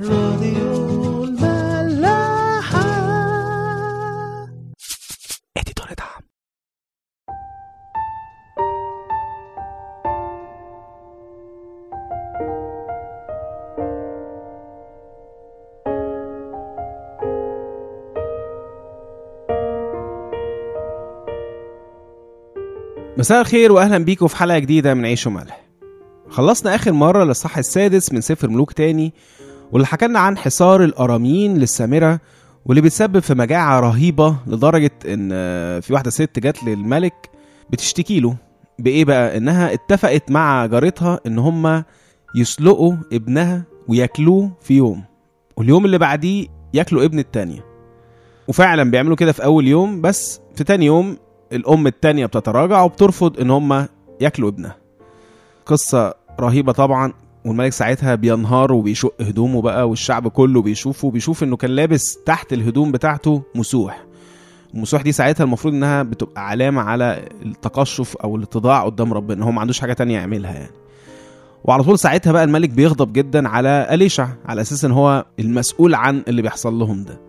راديو الملاحة. اديتور دعم مساء الخير واهلا بيكم في حلقة جديدة من عيش وملح. خلصنا آخر مرة للصح السادس من سفر ملوك تاني. واللي حكالنا عن حصار الاراميين للسامرة واللي بيتسبب في مجاعة رهيبة لدرجة إن آه، في واحدة ست جت للملك بتشتكي له بإيه بقى؟ إنها اتفقت مع جارتها إن هما يسلقوا ابنها وياكلوه في يوم واليوم اللي بعديه ياكلوا ابن التانية. وفعلا بيعملوا كده في أول يوم بس في تاني يوم الأم التانية بتتراجع وبترفض إن هما ياكلوا ابنها. قصة رهيبة طبعا. والملك ساعتها بينهار وبيشق هدومه بقى والشعب كله بيشوفه بيشوف إنه كان لابس تحت الهدوم بتاعته مسوح. المسوح دي ساعتها المفروض إنها بتبقى علامة على التقشف أو الاتضاع قدام ربنا هو ما عندوش حاجة تانية يعملها يعني. وعلى طول ساعتها بقى الملك بيغضب جدا على أليشع على أساس إن هو المسؤول عن اللي بيحصل لهم ده.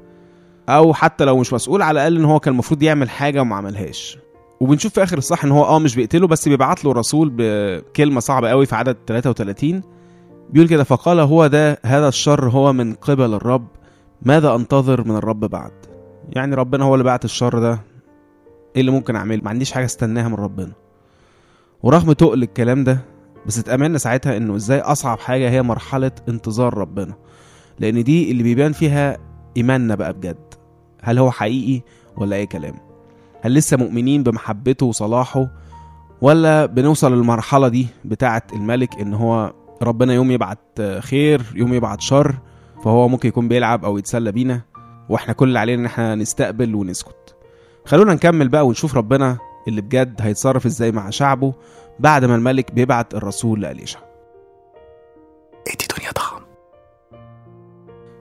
أو حتى لو مش مسؤول على الأقل إن هو كان المفروض يعمل حاجة وما عملهاش. وبنشوف في آخر الصح إن هو آه مش بيقتله بس بيبعت له الرسول بكلمة صعبة قوي في عدد 33 بيقول كده فقال هو ده هذا الشر هو من قبل الرب ماذا أنتظر من الرب بعد؟ يعني ربنا هو اللي بعت الشر ده إيه اللي ممكن أعمله؟ ما عنديش حاجة أستناها من ربنا. ورغم تقل الكلام ده بس اتأملنا ساعتها إنه إزاي أصعب حاجة هي مرحلة انتظار ربنا. لأن دي اللي بيبان فيها إيماننا بقى بجد. هل هو حقيقي ولا أي كلام؟ هل لسه مؤمنين بمحبته وصلاحه ولا بنوصل للمرحلة دي بتاعة الملك إن هو ربنا يوم يبعت خير يوم يبعت شر فهو ممكن يكون بيلعب أو يتسلى بينا وإحنا كل اللي علينا إن إحنا نستقبل ونسكت. خلونا نكمل بقى ونشوف ربنا اللي بجد هيتصرف إزاي مع شعبه بعد ما الملك بيبعت الرسول لأليشع. ادي دنيا طعم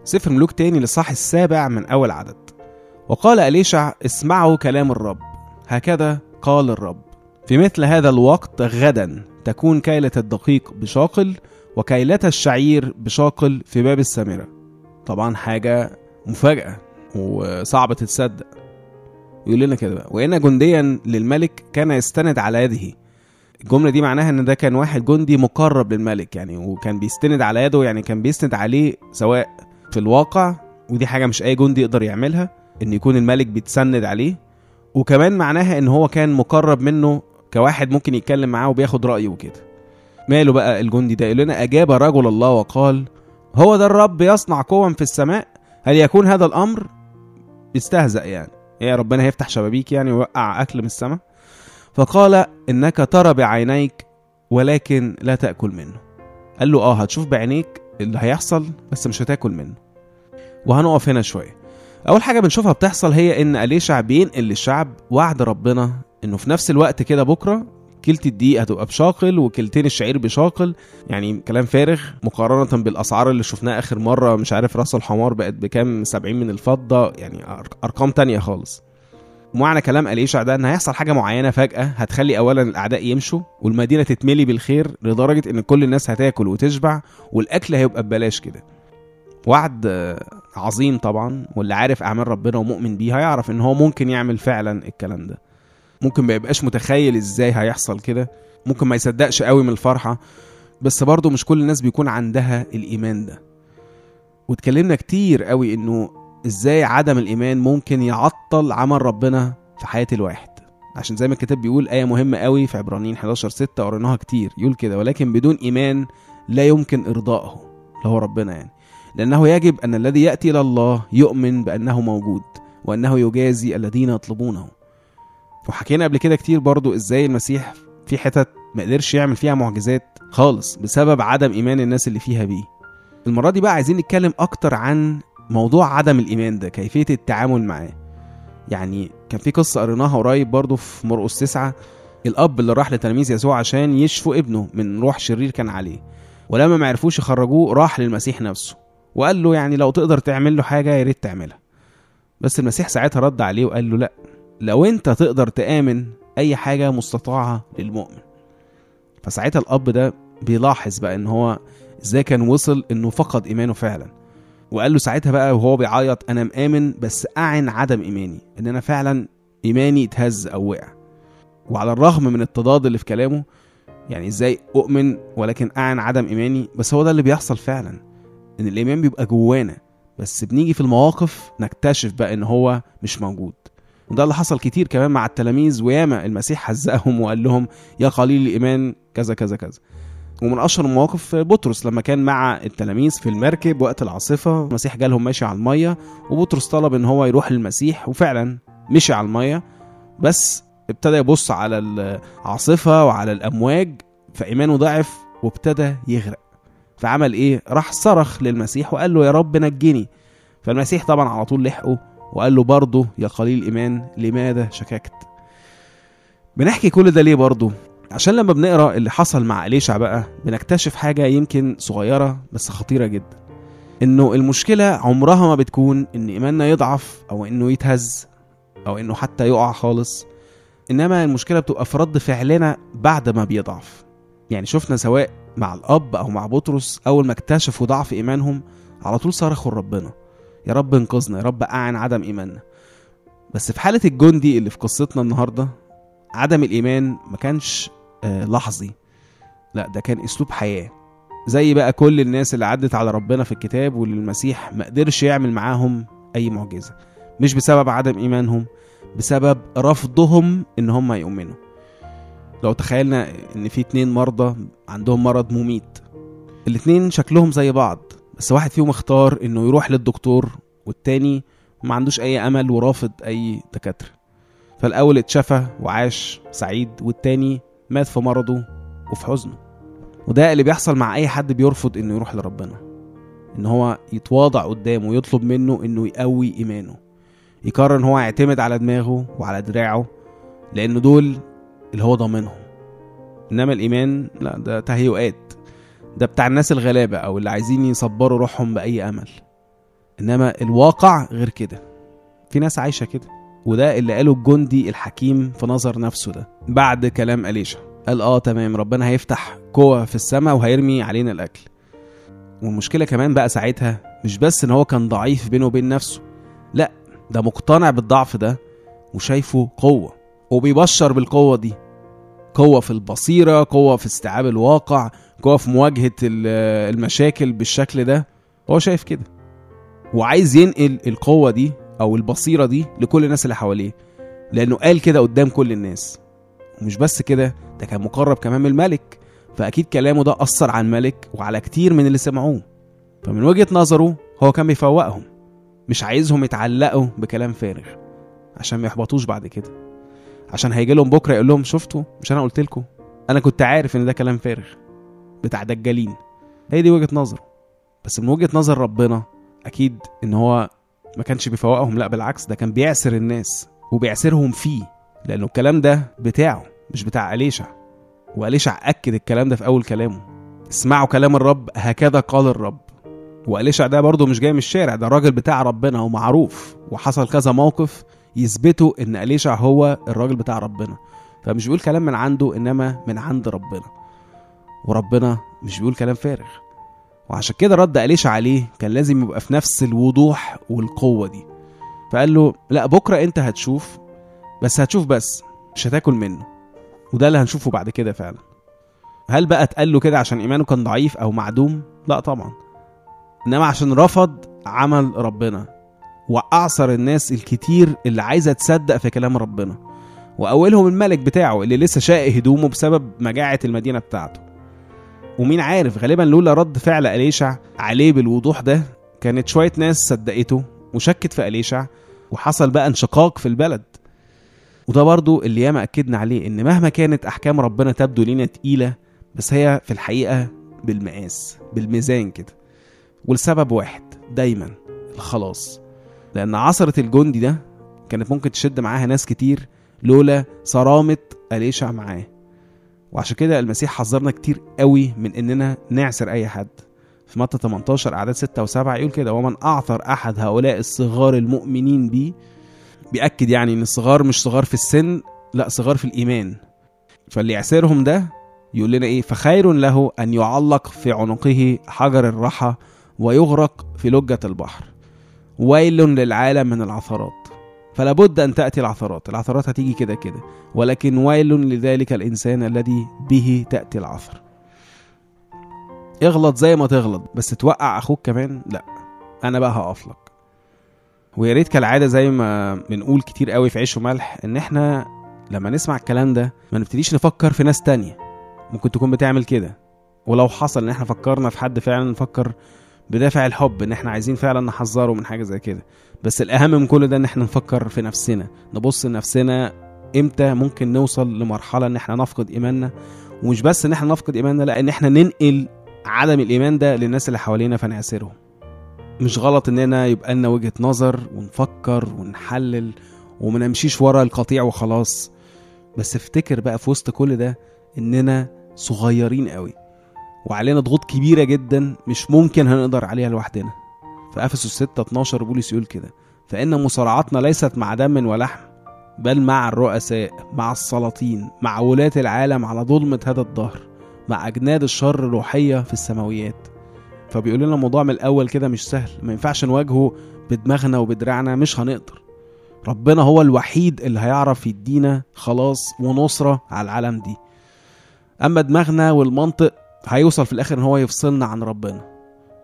سفر ملوك تاني للصح السابع من أول عدد. وقال أليشع اسمعوا كلام الرب. هكذا قال الرب في مثل هذا الوقت غدا تكون كيلة الدقيق بشاقل وكيلة الشعير بشاقل في باب السامرة. طبعا حاجة مفاجأة وصعبة تتصدق. يقول لنا كده بقى وإن جنديا للملك كان يستند على يده. الجملة دي معناها إن ده كان واحد جندي مقرب للملك يعني وكان بيستند على يده يعني كان بيسند عليه سواء في الواقع ودي حاجة مش أي جندي يقدر يعملها إن يكون الملك بيتسند عليه. وكمان معناها إن هو كان مقرب منه كواحد ممكن يتكلم معاه وبياخد رأيه وكده. ماله بقى الجندي ده؟ يقول لنا أجاب رجل الله وقال هو ده الرب يصنع قوة في السماء؟ هل يكون هذا الأمر؟ بيستهزأ يعني. يا ربنا هيفتح شبابيك يعني ويوقع أكل من السماء؟ فقال إنك ترى بعينيك ولكن لا تأكل منه. قال له آه هتشوف بعينيك اللي هيحصل بس مش هتاكل منه. وهنقف هنا شوية. أول حاجة بنشوفها بتحصل هي إن أليشع بينقل للشعب وعد ربنا إنه في نفس الوقت كده بكرة كيلة الدقيق هتبقى بشاقل وكيلتين الشعير بشاقل. يعني كلام فارغ. مقارنة بالأسعار اللي شفناها آخر مرة مش عارف رأس الحمار بقت بكام؟ 70 من الفضة. يعني أر- أرقام تانية خالص. معنى كلام أليشع ده إن هيحصل حاجة معينة فجأة. هتخلي اولا الأعداء يمشوا والمدينة تتملي بالخير لدرجة إن كل الناس هتاكل وتشبع والأكل هيبقى ببلاش كده. وعد عظيم طبعا واللي عارف أعمال ربنا ومؤمن بيه هيعرف إن هو ممكن يعمل فعلا الكلام ده. ممكن ما يبقاش متخيل إزاي هيحصل كده. ممكن ما يصدقش قوي من الفرحة بس برضه مش كل الناس بيكون عندها الإيمان ده. واتكلمنا كتير قوي إنه إزاي عدم الإيمان ممكن يعطل عمل ربنا في حياة الواحد. عشان زي ما الكتاب بيقول آية مهمة قوي في عبرانيين 11 6 قريناها كتير. يقول كده ولكن بدون إيمان لا يمكن ارضائه اللي هو ربنا يعني. لأنه يجب أن الذي يأتي إلى الله يؤمن بأنه موجود وأنه يجازي الذين يطلبونه. وحكينا قبل كده كتير برضو إزاي المسيح في حتت ما قدرش يعمل فيها معجزات خالص بسبب عدم إيمان الناس اللي فيها بيه. المرة دي بقى عايزين نتكلم أكتر عن موضوع عدم الإيمان ده كيفية التعامل معاه. يعني كان في قصة قريناها قريب برضو في مرقس تسعة الأب اللي راح لتلاميذ يسوع عشان يشفوا ابنه من روح شرير كان عليه. ولما ما عرفوش يخرجوه راح للمسيح نفسه وقال له يعني لو تقدر تعمل له حاجة يا ريت تعملها. بس المسيح ساعتها رد عليه وقال له لأ. لو انت تقدر تآمن أي حاجة مستطاعة للمؤمن. فساعتها الأب ده بيلاحظ بقى إن هو إزاي كان وصل إنه فقد إيمانه فعلا. وقال له ساعتها بقى وهو بيعيط أنا مآمن بس أعن عدم إيماني إن أنا فعلا إيماني اتهز أو وقع. وعلى الرغم من التضاد اللي في كلامه يعني إزاي أؤمن ولكن أعن عدم إيماني بس هو ده اللي بيحصل فعلا إن الإيمان بيبقى جوانا. بس بنيجي في المواقف نكتشف بقى إن هو مش موجود. وده اللي حصل كتير كمان مع التلاميذ. وياما المسيح هزقهم وقال لهم يا قليل الإيمان كذا كذا كذا. ومن أشهر المواقف بطرس لما كان مع التلاميذ في المركب وقت العاصفة المسيح جالهم ماشي على المية وبطرس طلب إن هو يروح للمسيح وفعلا مشي على المية بس ابتدى يبص على العاصفة وعلى الأمواج فإيمانه ضعف وابتدى يغرق. فعمل إيه؟ راح صرخ للمسيح وقال له يا رب نجني. فالمسيح طبعا على طول لحقه وقال له برضه يا قليل الإيمان لماذا شككت؟ بنحكي كل ده ليه برضه؟ عشان لما بنقرأ اللي حصل مع إليشع بقى بنكتشف حاجة يمكن صغيرة بس خطيرة جدا. إنه المشكلة عمرها ما بتكون إن إيماننا يضعف أو إنه يتهز أو إنه حتى يقع خالص. إنما المشكلة بتبقى في رد فعلنا بعد ما بيضعف. يعني شفنا سواء مع الأب أو مع بطرس أول ما اكتشفوا ضعف إيمانهم على طول صرخوا لربنا. يا رب انقذنا يا رب أعن عدم إيماننا. بس في حالة الجندي اللي في قصتنا النهارده عدم الإيمان ما كانش آه لحظي. لا ده كان أسلوب حياة. زي بقى كل الناس اللي عدت على ربنا في الكتاب واللي المسيح ما قدرش يعمل معاهم أي معجزة. مش بسبب عدم إيمانهم بسبب رفضهم إن هم يؤمنوا. لو تخيلنا إن في اتنين مرضى عندهم مرض مميت الاتنين شكلهم زي بعض. بس واحد فيهم اختار إنه يروح للدكتور والتاني ما عندوش أي أمل ورافض أي دكاترة. فالأول اتشفى وعاش سعيد والتاني مات في مرضه وفي حزنه. وده اللي بيحصل مع أي حد بيرفض إنه يروح لربنا. إن هو يتواضع قدامه ويطلب منه إنه يقوي إيمانه. يقرر إن هو يعتمد على دماغه وعلى دراعه لأن دول اللي هو ضامنهم. إنما الإيمان لا ده تهيؤات. ده بتاع الناس الغلابة أو اللي عايزين يصبروا روحهم بأي أمل. إنما الواقع غير كده. في ناس عايشة كده. وده اللي قاله الجندي الحكيم في نظر نفسه ده. بعد كلام أليشا. قال آه تمام ربنا هيفتح قوة في السماء وهيرمي علينا الأكل. والمشكلة كمان بقى ساعتها مش بس إن هو كان ضعيف بينه وبين نفسه. لا ده مقتنع بالضعف ده وشايفه قوة. وبيبشر بالقوة دي. قوة في البصيرة قوة في استيعاب الواقع قوة في مواجهة المشاكل بالشكل ده. هو شايف كده. وعايز ينقل القوة دي أو البصيرة دي لكل الناس اللي حواليه. لأنه قال كده قدام كل الناس. ومش بس كده ده كان مقرب كمان من الملك. فأكيد كلامه ده أثر على الملك وعلى كتير من اللي سمعوه. فمن وجهة نظره هو كان بيفوقهم. مش عايزهم يتعلقوا بكلام فارغ. عشان ما يحبطوش بعد كده. عشان هيجي لهم بكرة يقول لهم شفتوا؟ مش أنا قلت لكم. أنا كنت عارف إن ده كلام فارغ بتاع دجالين. هي دي وجهة نظره. بس من وجهة نظر ربنا أكيد إن هو ما كانش بيفوقهم لأ بالعكس ده كان بيعسر الناس وبيعسرهم فيه لأنه الكلام ده بتاعه مش بتاع أليشع. وأليشع أكد الكلام ده في أول كلامه. اسمعوا كلام الرب هكذا قال الرب. وأليشع ده برضه مش جاي من الشارع ده راجل بتاع ربنا ومعروف وحصل كذا موقف يثبتوا إن أليشع هو الراجل بتاع ربنا. فمش بيقول كلام من عنده إنما من عند ربنا. وربنا مش بيقول كلام فارغ. وعشان كده رد أليشع عليه كان لازم يبقى في نفس الوضوح والقوة دي. فقال له لا بكرة أنت هتشوف بس هتشوف بس مش هتاكل منه. وده اللي هنشوفه بعد كده فعلا. هل بقى اتقال له كده عشان إيمانه كان ضعيف أو معدوم؟ لا طبعا. إنما عشان رفض عمل ربنا. وأعصر الناس الكتير اللي عايزة تصدق في كلام ربنا. وأولهم الملك بتاعه اللي لسه شاق هدومه بسبب مجاعة المدينة بتاعته. ومين عارف غالبا لولا رد فعل أليشع عليه بالوضوح ده كانت شوية ناس صدقته وشكت في أليشع وحصل بقى انشقاق في البلد. وده برضو اللي ياما أكدنا عليه إن مهما كانت أحكام ربنا تبدو لينا تقيلة بس هي في الحقيقة بالمقاس بالميزان كده. والسبب واحد دايما الخلاص. لأن عصرة الجندي ده كانت ممكن تشد معاها ناس كتير لولا صرامة أليشع معاه. وعشان كده المسيح حذرنا كتير قوي من إننا نعسر أي حد. في متى 18 أعداد 6 و7 يقول كده ومن أعثر أحد هؤلاء الصغار المؤمنين بي؟ بيأكد يعني إن الصغار مش صغار في السن لأ صغار في الإيمان. فاللي يعسرهم ده يقول لنا إيه؟ فخير له أن يعلق في عنقه حجر الرحى ويغرق في لجة البحر. ويل للعالم من العثرات. فلا بد أن تأتي العثرات. العثرات هتيجي كده كده. ولكن ويل لذلك الإنسان الذي به تأتي العثر اغلط زي ما تغلط بس توقع أخوك كمان؟ لا. أنا بقى هقف لك. ويا ريت كالعادة زي ما بنقول كتير قوي في عيش وملح إن إحنا لما نسمع الكلام ده ما نبتديش نفكر في ناس تانية. ممكن تكون بتعمل كده. ولو حصل إن إحنا فكرنا في حد فعلا نفكر بدافع الحب إن إحنا عايزين فعلا نحذره من حاجة زي كده. بس الأهم من كل ده إن إحنا نفكر في نفسنا. نبص لنفسنا إمتى ممكن نوصل لمرحلة إن إحنا نفقد إيماننا. ومش بس إن إحنا نفقد إيماننا لا إن إحنا ننقل عدم الإيمان ده للناس اللي حوالينا فنعسرهم. مش غلط إننا يبقى لنا وجهة نظر ونفكر ونحلل وما نمشيش ورا القطيع وخلاص. بس افتكر بقى في وسط كل ده إننا صغيرين قوي. وعلينا ضغوط كبيرة جدا مش ممكن هنقدر عليها لوحدنا. في أفسس 6 12 بولس يقول كده فإن مصارعتنا ليست مع دم ولحم بل مع الرؤساء مع السلاطين مع ولاة العالم على ظلمة هذا الدهر مع أجناد الشر الروحية في السماويات. فبيقول لنا الموضوع من الأول كده مش سهل ما ينفعش نواجهه بدماغنا وبدراعنا مش هنقدر. ربنا هو الوحيد اللي هيعرف يدينا خلاص ونصرة على العالم دي. أما دماغنا والمنطق هيوصل في الآخر إن هو يفصلنا عن ربنا.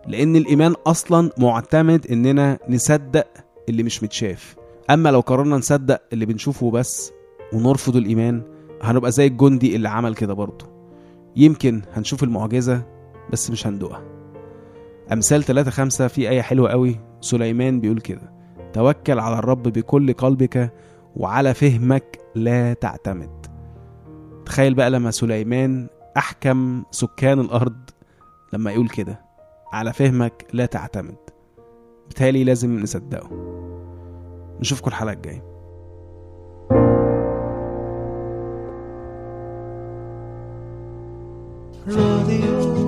لأن الإيمان أصلا معتمد إننا نصدق اللي مش متشاف. أما لو قررنا نصدق اللي بنشوفه بس ونرفض الإيمان هنبقى زي الجندي اللي عمل كده برضه. يمكن هنشوف المعجزة بس مش هندوقها أمثال 3 5 في آية حلوة قوي سليمان بيقول كده توكل على الرب بكل قلبك وعلى فهمك لا تعتمد. تخيل بقى لما سليمان أحكم سكان الأرض لما يقول كده على فهمك لا تعتمد. بالتالي لازم نصدقه. نشوفكم الحلقة الجاية. راديو.